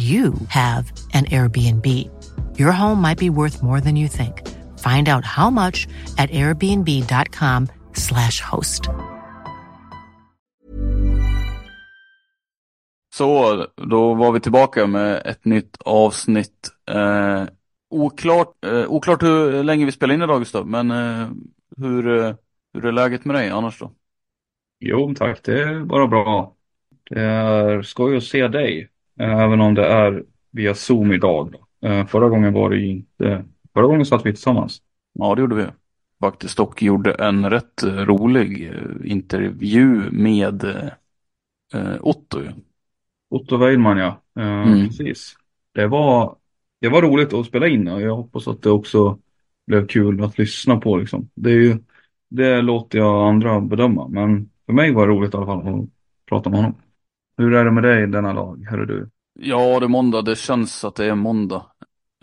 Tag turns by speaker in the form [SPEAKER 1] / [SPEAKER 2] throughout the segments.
[SPEAKER 1] you have an Airbnb. Your home might be worth more than you think. Find out how much at airbnb.com/slash host.
[SPEAKER 2] Så, då var vi tillbaka med ett nytt avsnitt. Eh, oklart, eh, oklart hur länge vi spelar in idag Gustav, men eh, hur, eh, hur är läget med dig annars då?
[SPEAKER 3] Jo, tack. Det är bara bra. Det är skoj att se dig, även om det är via Zoom idag. Eh, Förra gången var det inte... Förra gången satt vi tillsammans.
[SPEAKER 2] Ja, det gjorde vi faktiskt och gjorde en rätt eh, rolig eh, intervju med eh, Otto.
[SPEAKER 3] Otto Weidman, ja. Eh,
[SPEAKER 2] Mm.
[SPEAKER 3] Precis. Det var, det var roligt att spela in och jag hoppas att det också blev kul att lyssna på. Liksom. Det, är ju, det låter jag andra bedöma, men för mig var det roligt i alla fall att prata med honom. Hur är det med dig denna dag, hörru du?
[SPEAKER 2] Ja, det är måndag. Det känns att det är måndag.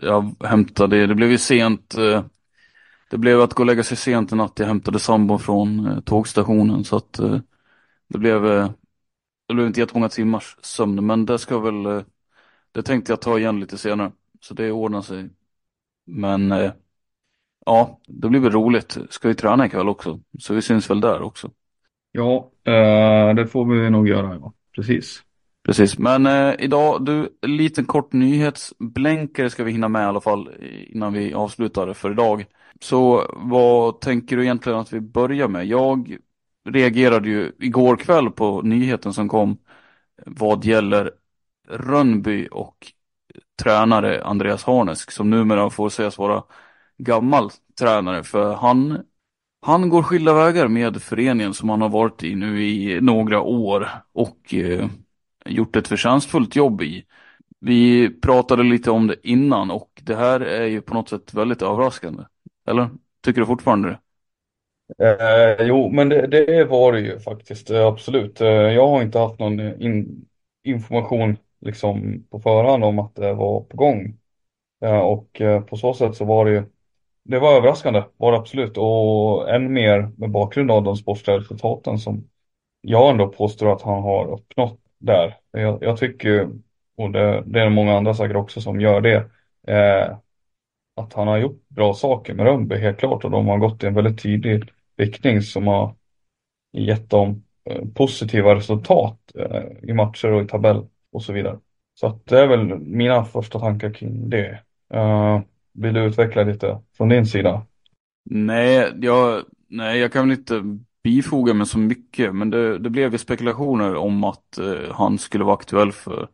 [SPEAKER 2] Jag hämtade, det blev ju sent. Eh, det blev att gå och lägga sig sent i natt. Jag hämtade sambon från eh, tågstationen så att eh, det blev, det blev inte jättemånga timmars sömn. Men det ska väl, det tänkte jag ta igen lite senare. Så det ordnar sig. Men ja, det blir väl roligt. Ska vi träna ikväll också. Så vi syns väl där också.
[SPEAKER 3] Ja, det får vi nog göra, ja. Precis.
[SPEAKER 2] Precis, men eh, idag, du, liten kort nyhetsblänkare ska vi hinna med i alla fall innan vi avslutar för idag. Så vad tänker du egentligen att vi börjar med? Jag reagerade ju igår kväll på nyheten som kom vad gäller Rönnby och tränare Andreas Harnesk som numera får sägas vara gammal tränare för han han går skilda vägar med föreningen som han har varit i nu i några år och eh, gjort ett förtjänstfullt jobb i. Vi pratade lite om det innan och det här är ju på något sätt väldigt överraskande. Eller? Tycker du fortfarande det?
[SPEAKER 3] Eh, jo, men det, det var det ju faktiskt, eh, absolut. Eh, jag har inte haft någon eh, in, information liksom på förhand om att det var på gång. Eh, och på så sätt så var det ju, det var överraskande, var det absolut. Och än mer med bakgrund av de sportsliga resultaten som jag ändå påstår att han har uppnått där. Jag, jag tycker och det, det är många andra säkert också som gör det, eh, att han har gjort bra saker med Rönnby helt klart och de har gått i en väldigt tydlig riktning som har gett dem eh, positiva resultat eh, i matcher och i tabell och så vidare. Så att det är väl mina första tankar kring det. Uh, vill du utveckla lite från din sida?
[SPEAKER 2] Nej, jag, nej, jag kan väl inte bifoga mig så mycket, men det, det blev ju spekulationer om att eh, han skulle vara aktuell för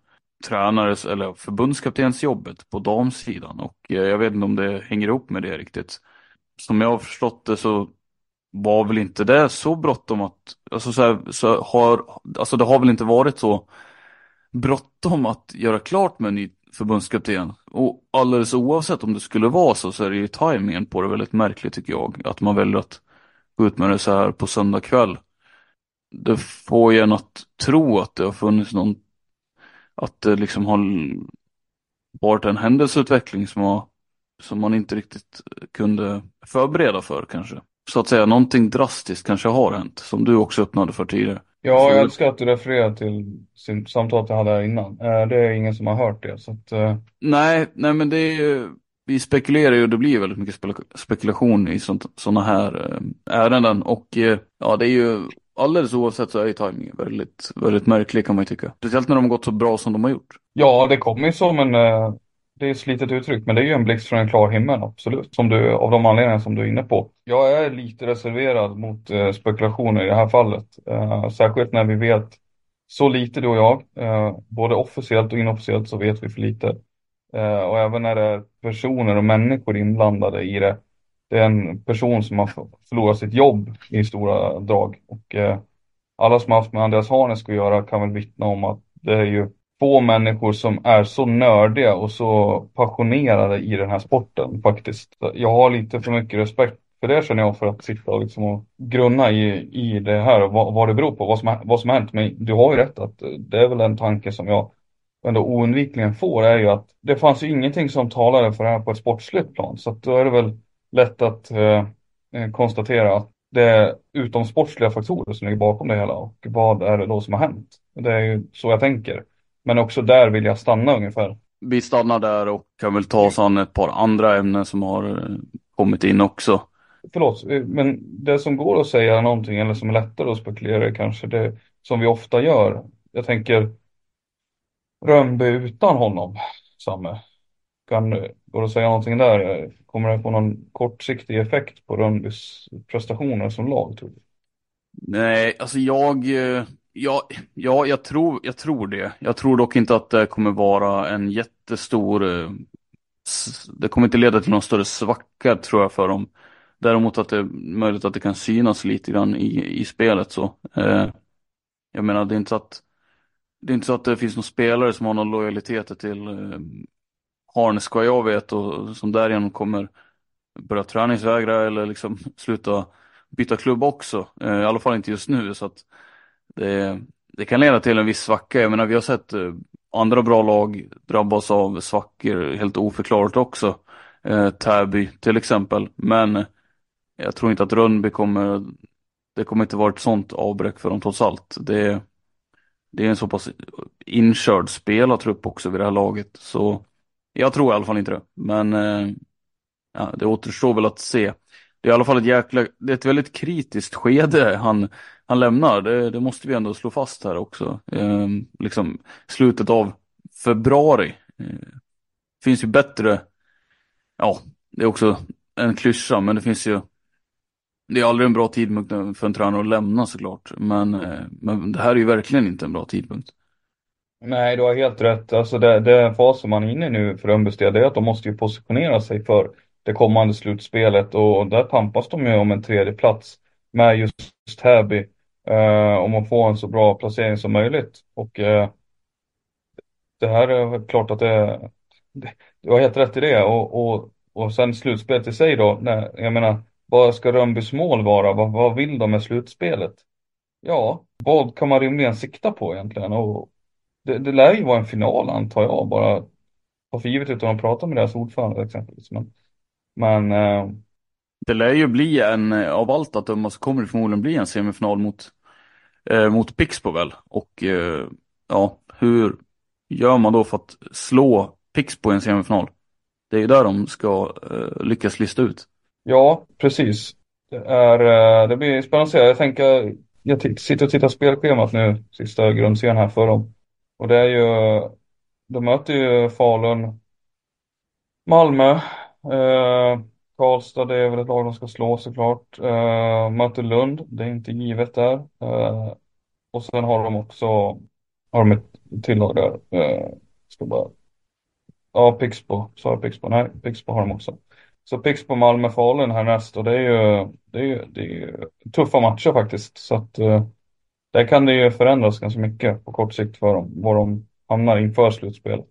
[SPEAKER 2] tränares eller förbundskaptensjobbet på damsidan och eh, jag vet inte om det hänger ihop med det riktigt. Som jag har förstått det så var väl inte det så bråttom att, alltså så, här, så har, alltså det har väl inte varit så bråttom att göra klart med en ny förbundskapten. Och alldeles oavsett om det skulle vara så så är det ju tajmingen på det väldigt märkligt tycker jag. Att man väljer att gå ut med det så här på söndag kväll. det får en att tro att det har funnits någon, att det liksom har varit en händelseutveckling som, har, som man inte riktigt kunde förbereda för kanske. Så att säga, någonting drastiskt kanske har hänt, som du också öppnade för tidigare.
[SPEAKER 3] Ja, jag älskar att du refererar till samtalet jag hade här innan. Eh, det är ingen som har hört det. Så att, eh,
[SPEAKER 2] Nej, nej men det är ju, vi spekulerar ju och det blir väldigt mycket spekulation i sådana här eh, ärenden och eh, ja, det är ju alldeles oavsett så är ju tajmingen väldigt, väldigt märklig kan man ju tycka. Speciellt när de har gått så bra som de har gjort.
[SPEAKER 3] Ja, det kommer ju som en, eh, det är ett slitet uttryck, men det är ju en blixt från en klar himmel, absolut. Som du, av de anledningar som du är inne på. Jag är lite reserverad mot spekulationer i det här fallet. Särskilt när vi vet så lite du och jag. Både officiellt och inofficiellt så vet vi för lite. Eh, och även när det är personer och människor inblandade i det. Det är en person som har förlorat sitt jobb i stora drag. Och eh, alla som har haft med Andreas Harnesk att göra kan väl vittna om att det är ju få människor som är så nördiga och så passionerade i den här sporten faktiskt. Jag har lite för mycket respekt för det känner jag för att sitta och, liksom och grunna i, i det här och vad, vad det beror på, vad som, vad som har hänt. Men du har ju rätt att eh, det är väl en tanke som jag ändå oundvikligen får är ju att det fanns ju ingenting som talade för det här på ett sportsligt plan. Så då är det väl lätt att eh, eh konstatera att det är utomsportsliga faktorer som ligger bakom det hela och vad är det då som har hänt? Det är ju så jag tänker. Men också där vill jag stanna ungefär.
[SPEAKER 2] Vi stannar där och kan väl ta oss an ett par andra ämnen som har eh, kommit in också.
[SPEAKER 3] Förlåt, eh, men det som går att säga någonting eller som är lättare att spekulera kanske det som vi ofta gör. Jag tänker Rönnby utan honom, Samme. Kan, går det att säga någonting där? Kommer det få någon kortsiktig effekt på Rönnbys prestationer som lag tror du?
[SPEAKER 2] Nej, alltså jag eh, Ja, ja jag, tror, jag tror det. Jag tror dock inte att det kommer vara en jättestor... Eh, det kommer inte leda till någon större svacka tror jag för dem. Däremot att det är möjligt att det kan synas lite grann i, i spelet så. Eh, jag menar det är inte så att det är inte så att det finns någon spelare som har någon lojalitet till eh, Harnes vad jag vet och som därigenom kommer börja träningsvägra eller liksom sluta byta klubb också. Eh, I alla fall inte just nu så att det, det kan leda till en viss svacka. Jag menar vi har sett eh, andra bra lag drabbas av svackor helt oförklarat också. Eh, Täby till exempel. Men eh, jag tror inte att Rönnby kommer, det kommer inte vara ett sånt avbräck för dem trots allt. Det, det är en så pass inkörd spelartrupp också vid det här laget. Så jag tror i alla fall inte det. Men eh, ja, det återstår väl att se. Det är i alla fall ett jäkla, det är ett väldigt kritiskt skede han, han lämnar. Det, det måste vi ändå slå fast här också. Eh, liksom slutet av februari. Eh, finns ju bättre, ja, det är också en klyscha, men det finns ju det är aldrig en bra tidpunkt för en tränare att lämna såklart. Men, eh, men det här är ju verkligen inte en bra tidpunkt.
[SPEAKER 3] Nej, du har helt rätt. Alltså det, det fasen man är inne i nu för Rönnbys del, det är att de måste ju positionera sig för det kommande slutspelet och där pampas de ju om en tredje plats med just Täby eh, om att få en så bra placering som möjligt. Och eh, det här är klart att det, det, du har helt rätt i det och, och, och sen slutspelet i sig då, när, jag menar vad ska Rönnbys mål vara? Vad, vad vill de med slutspelet? Ja, vad kan man rimligen sikta på egentligen? Och det, det lär ju vara en final antar jag, bara på för givet utan att prata med deras ordförande exempelvis. Men, men eh...
[SPEAKER 2] Det lär ju bli en, av allt att döma så kommer det förmodligen bli en semifinal mot, eh, mot Pixbo väl? Och eh, ja, hur gör man då för att slå Pixbo i en semifinal? Det är ju där de ska eh, lyckas lista ut.
[SPEAKER 3] Ja, precis. Det, är, eh, det blir spännande att se. Jag tänker, jag sitter och tittar spelschemat nu, sista grundserien här för dem. Och det är ju, de möter ju Falun, Malmö, eh, Karlstad, det är väl ett lag de ska slå såklart. Eh, möter Lund, det är inte givet där. Eh, och sen har de också, har de ett till lag där. Eh, ska bara, ja, Pixbo, sa jag Pixbo? Nej, Pixbo har de också. Så Pixbo, Malmö, Falun härnäst och det är ju, det är ju, det är ju tuffa matcher faktiskt. Så att eh, där kan det ju förändras ganska mycket på kort sikt för dem, var de hamnar inför slutspelet.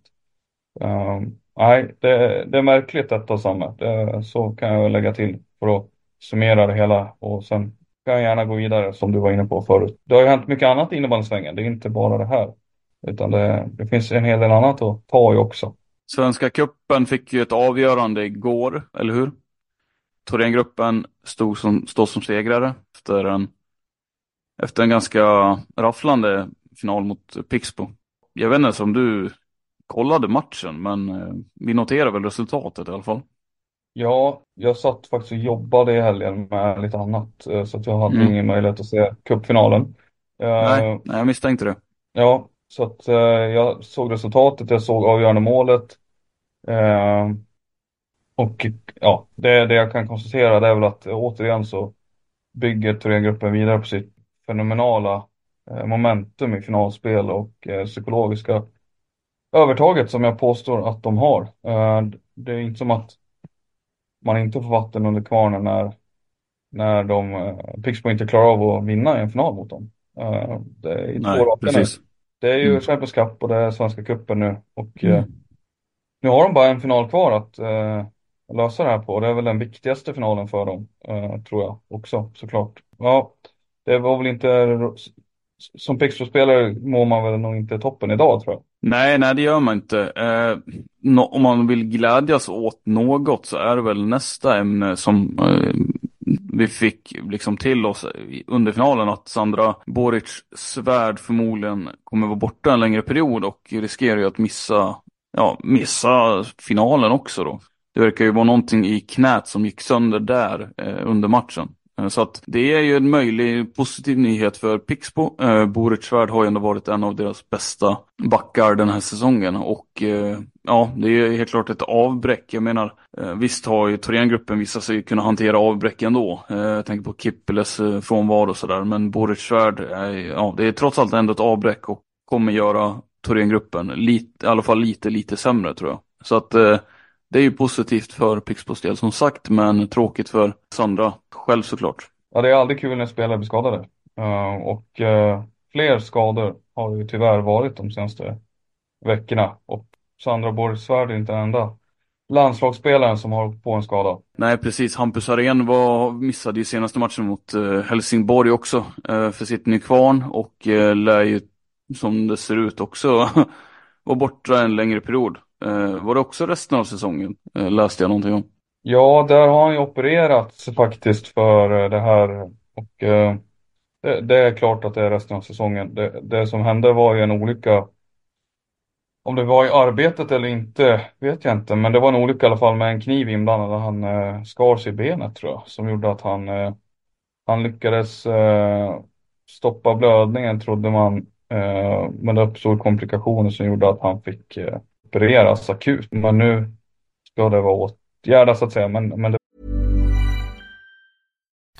[SPEAKER 3] Um, nej, det, det, är märkligt detta Samme. Det, så kan jag lägga till för att summera det hela och sen kan jag gärna gå vidare som du var inne på förut. Det har ju hänt mycket annat i innebandysvängen. Det är inte bara det här. Utan det, det finns en hel del annat att ta i också.
[SPEAKER 2] Svenska kuppen fick ju ett avgörande igår, eller hur? Thorengruppen stod som, stod som segrare efter en, efter en ganska rafflande final mot Pixbo. Jag vet inte om du kollade matchen, men eh, vi noterar väl resultatet i alla fall.
[SPEAKER 3] Ja, jag satt faktiskt och jobbade i helgen med lite annat eh, så att jag hade
[SPEAKER 2] Mm.
[SPEAKER 3] ingen möjlighet att se cupfinalen.
[SPEAKER 2] Nej,
[SPEAKER 3] Eh,
[SPEAKER 2] nej, jag misstänkte det.
[SPEAKER 3] Ja, så att eh, jag såg resultatet, jag såg avgörande målet. Eh, och ja, det, det jag kan konstatera det är väl att eh, återigen så bygger Thorengruppen vidare på sitt fenomenala eh, momentum i finalspel och eh, psykologiska övertaget som jag påstår att de har. Eh, det är inte som att man inte får vatten under kvarnen när, när de, Pixbo inte klarar av att vinna i en final mot dem. Det är
[SPEAKER 2] Nej,
[SPEAKER 3] nu. Det är ju
[SPEAKER 2] Mm.
[SPEAKER 3] Champions Cup och det är Svenska cupen nu och eh,
[SPEAKER 2] Mm.
[SPEAKER 3] nu har de bara en final kvar att eh, lösa det här på. Det är väl den viktigaste finalen för dem, eh, tror jag också såklart. Ja, det var väl inte, som Pixbo-spelare mår man väl nog inte toppen idag tror jag.
[SPEAKER 2] Nej, nej, det gör man inte. Eh, nå- om man vill glädjas åt något så är det väl nästa ämne som eh, vi fick liksom till oss under finalen att Sandra Boric svärd förmodligen kommer vara borta en längre period och riskerar ju att missa, ja, missa finalen också då. Det verkar ju vara någonting i knät som gick sönder där eh, under matchen. Eh, så att det är ju en möjlig positiv nyhet för Pixbo. Eh, Boric Svärd har ju ändå varit en av deras bästa backar den här säsongen och eh, ja, det är helt klart ett avbräck. Jag menar, eh, visst har ju Thorengruppen visat sig kunna hantera avbräck ändå. Eh, jag tänker på Kippeles eh, frånvaro och sådär, men Boric Svärd, ja, det är trots allt ändå ett avbräck och kommer göra Thorengruppen lite, i alla fall lite, lite sämre tror jag. Så att det är ju positivt för Pixbos del som sagt, men tråkigt för Sandra själv såklart.
[SPEAKER 3] Ja, det är aldrig kul när spelare blir skadade. Och fler skador har det ju tyvärr varit de senaste veckorna. Och Sandra Borgsvärd är inte den enda landslagsspelaren som har på en skada.
[SPEAKER 2] Nej, precis. Hampus Arén var, missade ju senaste matchen mot eh, Helsingborg också eh, för sitt Nykvarn och eh, lär ju, som det ser ut också, vara borta en längre period. Eh, var det också resten av säsongen? Eh, läste jag någonting om.
[SPEAKER 3] Ja, där har han ju opererats faktiskt för eh, det här. Och eh, det, det är klart att det är resten av säsongen. Det, det som hände var ju en olycka. Om det var i arbetet eller inte vet jag inte. Men det var en olycka i alla fall med en kniv inblandad. och Han eh, skar sig i benet tror jag. Som gjorde att han, eh, han lyckades eh, stoppa blödningen trodde man. Eh, men det uppstod komplikationer som gjorde att han fick eh, opereras akut. Men nu ska det vara åtgärdat så att säga. Men, men det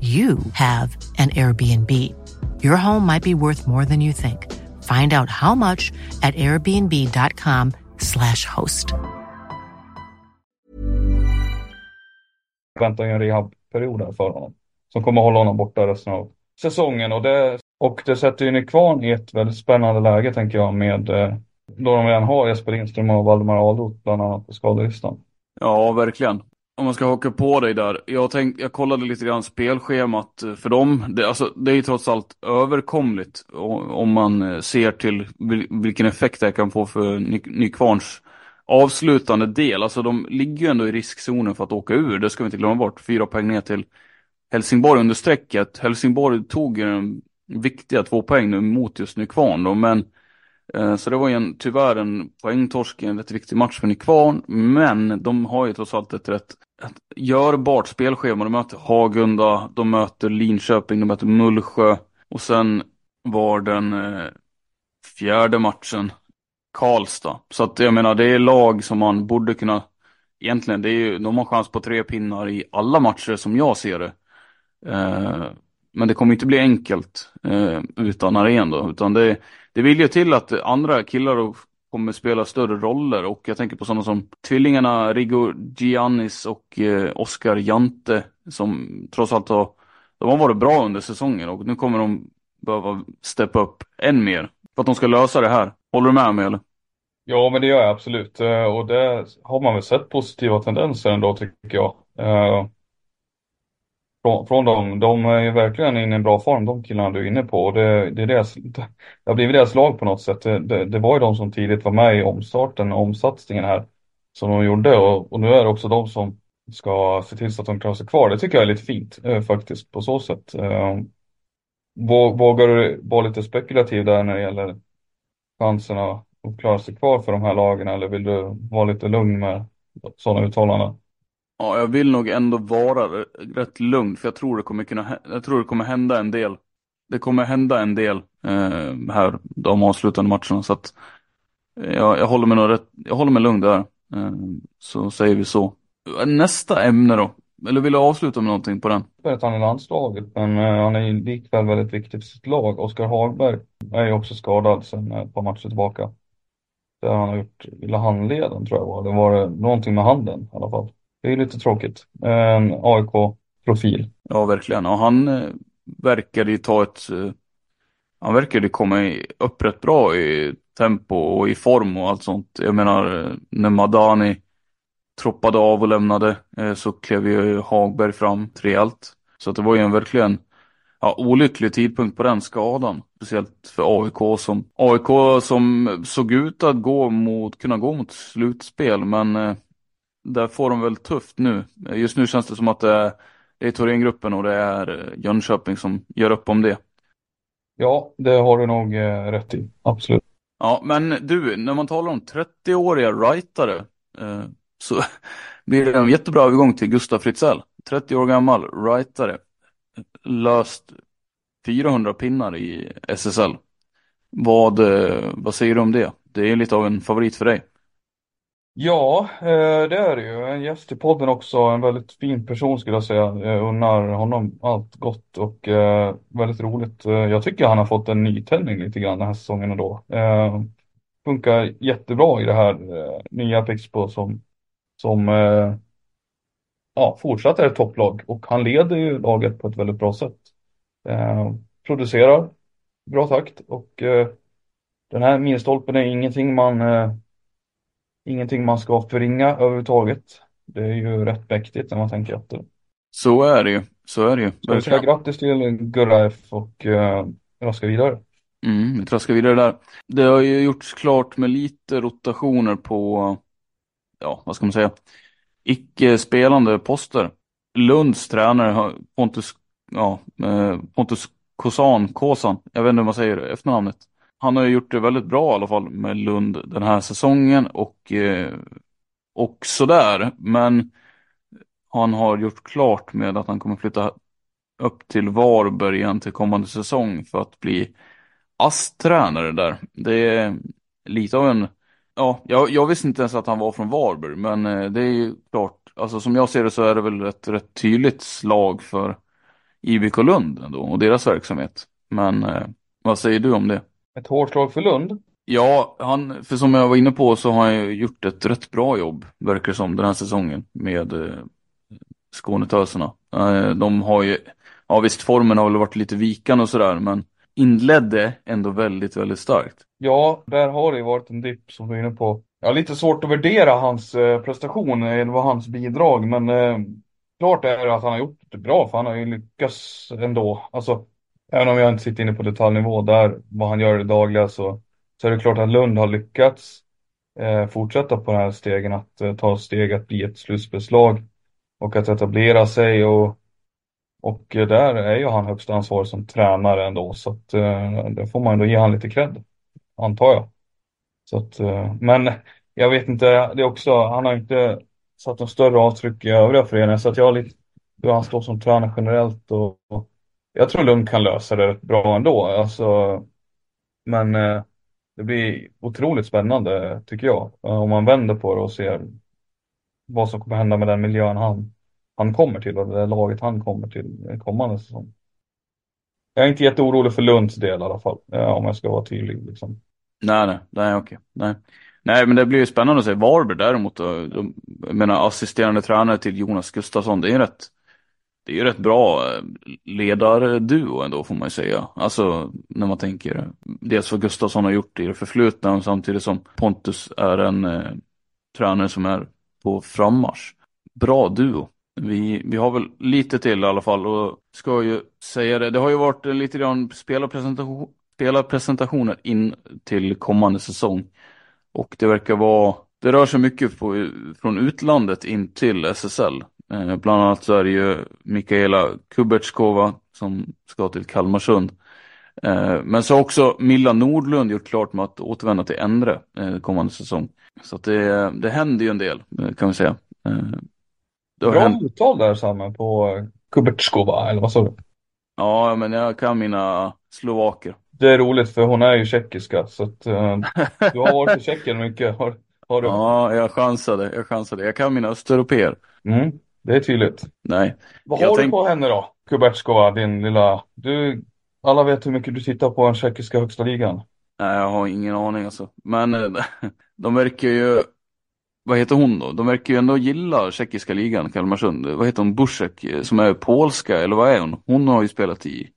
[SPEAKER 1] you have an Airbnb. Your home might be worth more than you think. Find out how much at airbnb.com/slash host.
[SPEAKER 3] väntar ju en rehabperiod här för honom. Som kommer hålla honom borta resten av säsongen. Och det, och det sätter ju Nykvarn i ett väldigt spännande läge tänker jag med eh, då de redan har Jesper Lindström och Valdemar Ahlroth bland annat på skadelistan.
[SPEAKER 2] Ja, verkligen. Om man ska haka på dig där. Jag, tänk, jag kollade lite grann spelschemat för dem. Det, alltså, det är ju trots allt överkomligt om man eh, ser till vilken effekt det kan få för Ny, Nykvarns avslutande del. Alltså de ligger ju ändå i riskzonen för att åka ur. Det ska vi inte glömma bort. Fyra poäng ner till Helsingborg under strecket. Helsingborg tog ju den viktiga två poäng nu mot just Nykvarn då, men eh, Eh, så det var ju en, tyvärr en poängtorsk i en rätt viktig match för Nykvarn, men de har ju trots allt ett rätt ett görbart spelschema. De möter Hagunda, de möter Linköping, de möter Mullsjö och sen var den eh, fjärde matchen Karlstad. Så att jag menar, det är lag som man borde kunna, egentligen, det är ju, de har chans på tre pinnar i alla matcher som jag ser det. Eh, men det kommer inte bli enkelt eh, utan arena då, utan det, det vill ju till att andra killar kommer spela större roller och jag tänker på sådana som tvillingarna Rigo Giannis och eh, Oscar Jante som trots allt har, de har varit bra under säsongen och nu kommer de behöva steppa upp än mer för att de ska lösa det här. Håller du med mig eller?
[SPEAKER 3] Ja, men det gör jag absolut. Eh, och det har man väl sett positiva tendenser ändå tycker jag. Eh, från, från dem. De är ju verkligen inne i en bra form, de killarna du är inne på. Och det, det, är deras, det har blivit deras lag på något sätt. Det, det, det var ju de som tidigt var med i omstarten, och omsatsningen här, som de gjorde. Och, och nu är det också de som ska se till så att de klarar sig kvar. Det tycker jag är lite fint eh, faktiskt på så sätt. Eh, vågar du vara lite spekulativ där när det gäller chanserna att klara sig kvar för de här lagen eller vill du vara lite lugn med sådana uttalanden?
[SPEAKER 2] Ja, jag vill nog ändå vara rätt lugn för jag tror det kommer kunna, jag tror det kommer hända en del. Det kommer hända en del eh, här de avslutande matcherna så att eh, jag, jag håller mig nog rätt, jag håller mig lugn där. Eh, så säger vi så. Nästa ämne då? Eller vill du avsluta med någonting på den?
[SPEAKER 3] Att han är landslaget, men eh, han är ju likväl väldigt viktig för sitt lag. Oskar Hagberg är ju också skadad sedan eh, ett par matcher tillbaka. Där han har gjort illa handleden tror jag var. Det var någonting med handen i alla fall. Det är lite tråkigt. Ehm, en AIK-profil.
[SPEAKER 2] Ja, verkligen. Och han eh, verkade ju ta ett... Eh, han verkade komma upp rätt bra i tempo och i form och allt sånt. Jag menar, eh, när Madani troppade av och lämnade så klev ju Hagberg fram rejält. Så att det var ju en verkligen ja, olycklig tidpunkt på den skadan. Speciellt för AIK som, AIK som såg ut att gå mot, kunna gå mot slutspel men eh, där får de väl tufft nu. Just nu känns det som att det är, det är Thorengruppen och det är Jönköping som gör upp om det.
[SPEAKER 3] Ja, det har du nog eh, rätt i. Absolut.
[SPEAKER 2] Ja, men du, när man talar om 30-åriga rightare eh, så blir det en jättebra övergång till Gustav Fritzell. 30 år gammal, rightare. Löst 400 pinnar i SSL. Vad, eh, vad säger du om det? Det är lite av en favorit för dig.
[SPEAKER 3] Ja, eh, det är det ju. En gäst i podden också. En väldigt fin person skulle jag säga. Jag unnar honom allt gott och eh, väldigt roligt. Eh, jag tycker han har fått en nytändning lite grann den här säsongen ändå. Eh, funkar jättebra i det här eh, nya Pixbo som, som ja, fortsatt är ett topplag och han leder ju laget på ett väldigt bra sätt. Producerar bra takt och den här milstolpen är ingenting man ingenting man ska förringa överhuvudtaget. Det är ju rätt mäktigt när man tänker efter.
[SPEAKER 2] Så är det ju. Så är det ju.
[SPEAKER 3] Så jag säger grattis till Gurra F och uh, raska vidare.
[SPEAKER 2] Mm, vi traskar vidare där. Det har ju gjorts klart med lite rotationer på, ja, vad ska man säga, icke spelande poster. Lunds tränare Pontus, ja, eh, Pontus Kosan, Kåsan, jag vet inte hur man säger efternamnet han har ju gjort det väldigt bra i alla fall med Lund den här säsongen och, eh, och sådär. Men han har gjort klart med att han kommer flytta upp till Varberg igen till kommande säsong för att bli ASS-tränare där. Det är lite av en, ja, jag, jag, visste inte ens att han var från Varberg, men eh, det är ju klart, alltså som jag ser det så är det väl ett rätt tydligt slag för IBK Lund ändå och deras verksamhet. Men eh, vad säger du om det?
[SPEAKER 3] Ett hårt slag för Lund.
[SPEAKER 2] Ja, han, för som jag var inne på så har han ju gjort ett rätt bra jobb, verkar som, den här säsongen med eh, Skånetöserna. Eh, de har ju, ja visst formen har väl varit lite vikande och sådär, men inledde ändå väldigt, väldigt starkt.
[SPEAKER 3] Ja, där har det ju varit en dipp som du är inne på. Jag har lite svårt att värdera hans eh, prestation, eller vad hans bidrag, men eh, klart är att han har gjort det bra, för han har ju lyckats ändå. Alltså, Även om jag inte sitter inne på detaljnivå där, vad han gör i det dagliga, så, så är det klart att Lund har lyckats eh, fortsätta på den här stegen, att eh, ta steg att bli ett slutspelslag och att etablera sig och Och där är ju han högst ansvarig som tränare ändå så att eh, det får man ändå ge han lite cred, antar jag. Så att, eh, men jag vet inte, det är också, han har inte satt något större avtryck i övriga föreningar så att jag har lite hur han står som tränare generellt och, och jag tror Lund kan lösa det rätt bra ändå. Alltså, men eh, det blir otroligt spännande tycker jag. Eh, om man vänder på det och ser vad som kommer hända med den miljön han, han kommer till och det laget han kommer till kommande säsong. Jag är inte jätteorolig för Lunds del i alla fall, eh, om jag ska vara tydlig. Liksom.
[SPEAKER 2] Nej, nej, nej, okej. Nej. nej, men det blir ju spännande att se Varberg däremot. Då, de, jag menar assisterande tränare till Jonas Gustafsson, det är ju rätt, det är ju rätt bra eh, ledarduo ändå får man ju säga. Alltså när man tänker dels vad Gustafsson har gjort i det förflutna samtidigt som Pontus är en eh, tränare som är på frammarsch. Bra duo. Vi, vi har väl lite till i alla fall och ska ju säga det. Det har ju varit lite grann spelarpresentation, spelarpresentationer in till kommande säsong. Och det verkar vara, det rör sig mycket på, från utlandet in till SSL. Eh, bland annat så är det ju Mikaela Kubertskova som ska till Kalmarsund. Eh, men så har också Milla Nordlund gjort klart med att återvända till Endre eh, kommande säsong. Så att det, det händer ju en del kan vi säga.
[SPEAKER 3] Bra hänt... uttal där Samme på Kubertskova, eller vad sa du?
[SPEAKER 2] Ja, men jag kan mina slovaker.
[SPEAKER 3] Det är roligt för hon är ju tjeckiska så att du har varit i Tjeckien mycket. Har, har du?
[SPEAKER 2] Ja, jag chansade, jag chansade. Jag kan mina östeuropeer.
[SPEAKER 3] Mm, det är tydligt.
[SPEAKER 2] Nej.
[SPEAKER 3] Vad har tänk... du på henne då? Kubertskova, din lilla... Du, alla vet hur mycket du tittar på den tjeckiska högsta ligan.
[SPEAKER 2] Nej, jag har ingen aning alltså. Men eh, de verkar ju vad heter hon då? De verkar ju ändå gilla tjeckiska ligan, Kalmarsund. Vad heter hon, Busek, som är polska, eller vad är hon? Hon har ju spelat i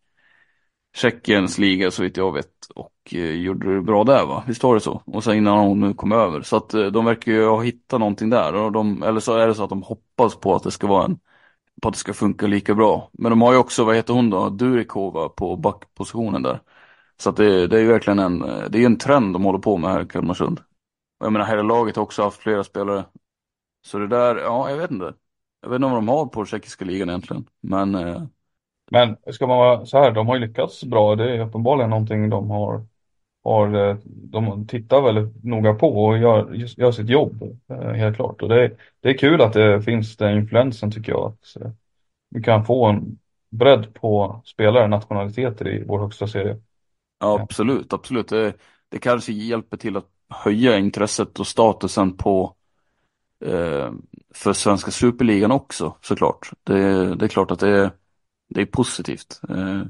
[SPEAKER 2] Tjeckiens liga så vitt jag vet och eh, gjorde det bra där va? Visst var det så? Och sen innan hon nu kom över. Så att eh, de verkar ju ha hittat någonting där. Och de, eller så är det så att de hoppas på att det ska vara en på att det ska funka lika bra. Men de har ju också, vad heter hon då, Durikova på backpositionen där. Så att det, det är ju verkligen en, eh, det är en trend de håller på med här i Kalmarsund. Och jag menar, hela laget har också haft flera spelare. Så det där, ja, jag vet inte. Jag vet inte vad de har på tjeckiska ligan egentligen. Men, eh
[SPEAKER 3] men ska man vara så här, de har ju lyckats bra. Det är uppenbarligen någonting de har, har eh, de tittar väldigt noga på och gör, gör sitt jobb, eh, helt klart. Och det, det är kul att det finns den influensen tycker jag. Att eh, vi kan få en bredd på spelare, nationaliteter i vår högsta serie.
[SPEAKER 2] Ja, absolut, absolut. Det, det kanske hjälper till att höja intresset och statusen på eh, för svenska superligan också såklart. Det, det är klart att det är, det är positivt. Eh,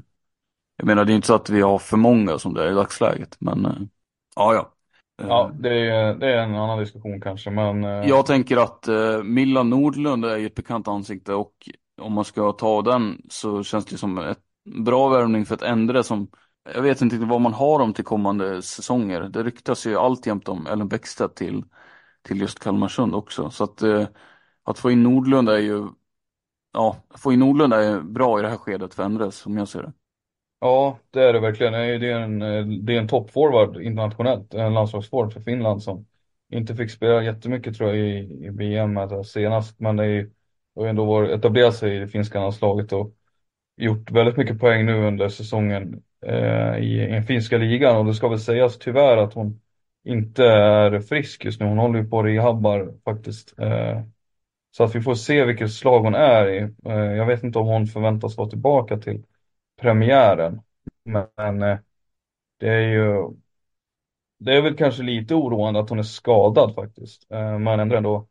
[SPEAKER 2] jag menar det är inte så att vi har för många som det är i dagsläget men eh, ja ja.
[SPEAKER 3] Ja, det är, det är en annan diskussion kanske, men... Eh,
[SPEAKER 2] jag tänker att eh, Milla Nordlund är ett bekant ansikte och om man ska ta den så känns det som ett bra värvning för ett ändre som jag vet inte vad man har dem till kommande säsonger. Det ryktas ju alltjämt om Ellen Bäckstedt till, till just Kalmarsund också. Så att, eh, att få in Nordlund är ju ja, få in Nordlund är bra i det här skedet för Endres som jag ser det.
[SPEAKER 3] Ja, det är det verkligen. Det är en, det är en toppforward internationellt, en landslagsforward för Finland som inte fick spela jättemycket tror jag i, i VM senast, men det är har ändå etablerat sig i det finska landslaget och gjort väldigt mycket poäng nu under säsongen eh, i, i den finska ligan och det ska väl sägas tyvärr att hon inte är frisk just nu. Hon håller ju på och rehabbar faktiskt. Eh, så att vi får se vilket slag hon är i. Eh, jag vet inte om hon förväntas vara tillbaka till premiären. Men eh, det är ju det är väl kanske lite oroande att hon är skadad faktiskt. Eh, Men ändå, ändå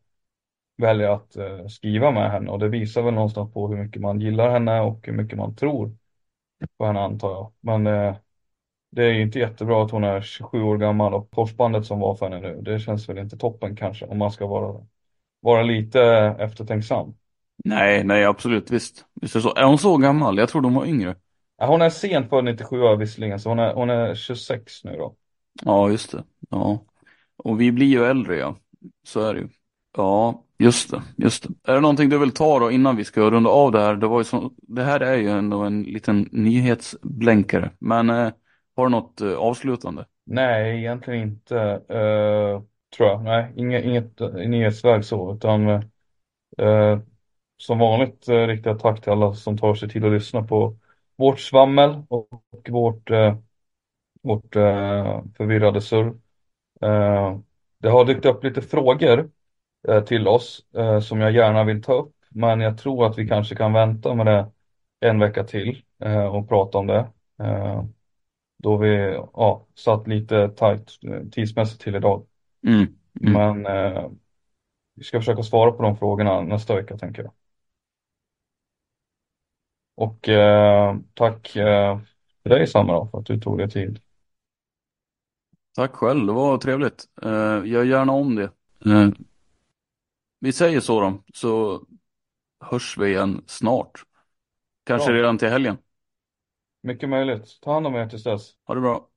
[SPEAKER 3] väljer att skriva med henne och det visar väl någonstans på hur mycket man gillar henne och hur mycket man tror på henne antar jag. Men det är ju inte jättebra att hon är 27 år gammal och korsbandet som var för henne nu, det känns väl inte toppen kanske om man ska vara, vara lite eftertänksam.
[SPEAKER 2] Nej, nej absolut, visst. visst är, så. är hon så gammal? Jag tror de var yngre.
[SPEAKER 3] Ja, hon är sent född 97 visserligen, så hon är, hon är 26 nu då.
[SPEAKER 2] Ja, just det. Ja. Och vi blir ju äldre ja, så är det ju. Ja, just det, just det. Är det någonting du vill ta då innan vi ska runda av det här? Det, var ju så, det här är ju ändå en liten nyhetsblänkare. Men eh, har du något eh, avslutande?
[SPEAKER 3] Nej, egentligen inte. Eh, tror jag. Nej, inget, inget nyhetsväg så. Utan eh, som vanligt eh, riktiga tack till alla som tar sig tid att lyssna på vårt svammel och vårt, eh, vårt eh, förvirrade surr. Eh, det har dykt upp lite frågor eh, till oss eh, som jag gärna vill ta upp. Men jag tror att vi kanske kan vänta med det en vecka till eh, och prata om det. Eh, då vi ja, satt lite tajt eh, tidsmässigt till idag.
[SPEAKER 2] Mm. Mm.
[SPEAKER 3] Men eh, vi ska försöka svara på de frågorna nästa vecka tänker jag. Och eh, tack eh, för dig Samra för att du tog dig tid.
[SPEAKER 2] Tack själv, det var trevligt. Eh, gör gärna om det. Eh, vi säger så då, så hörs vi igen snart. Kanske
[SPEAKER 3] Ja.
[SPEAKER 2] redan till helgen.
[SPEAKER 3] Mycket möjligt. Ta hand om er tills dess.
[SPEAKER 2] Ha det bra.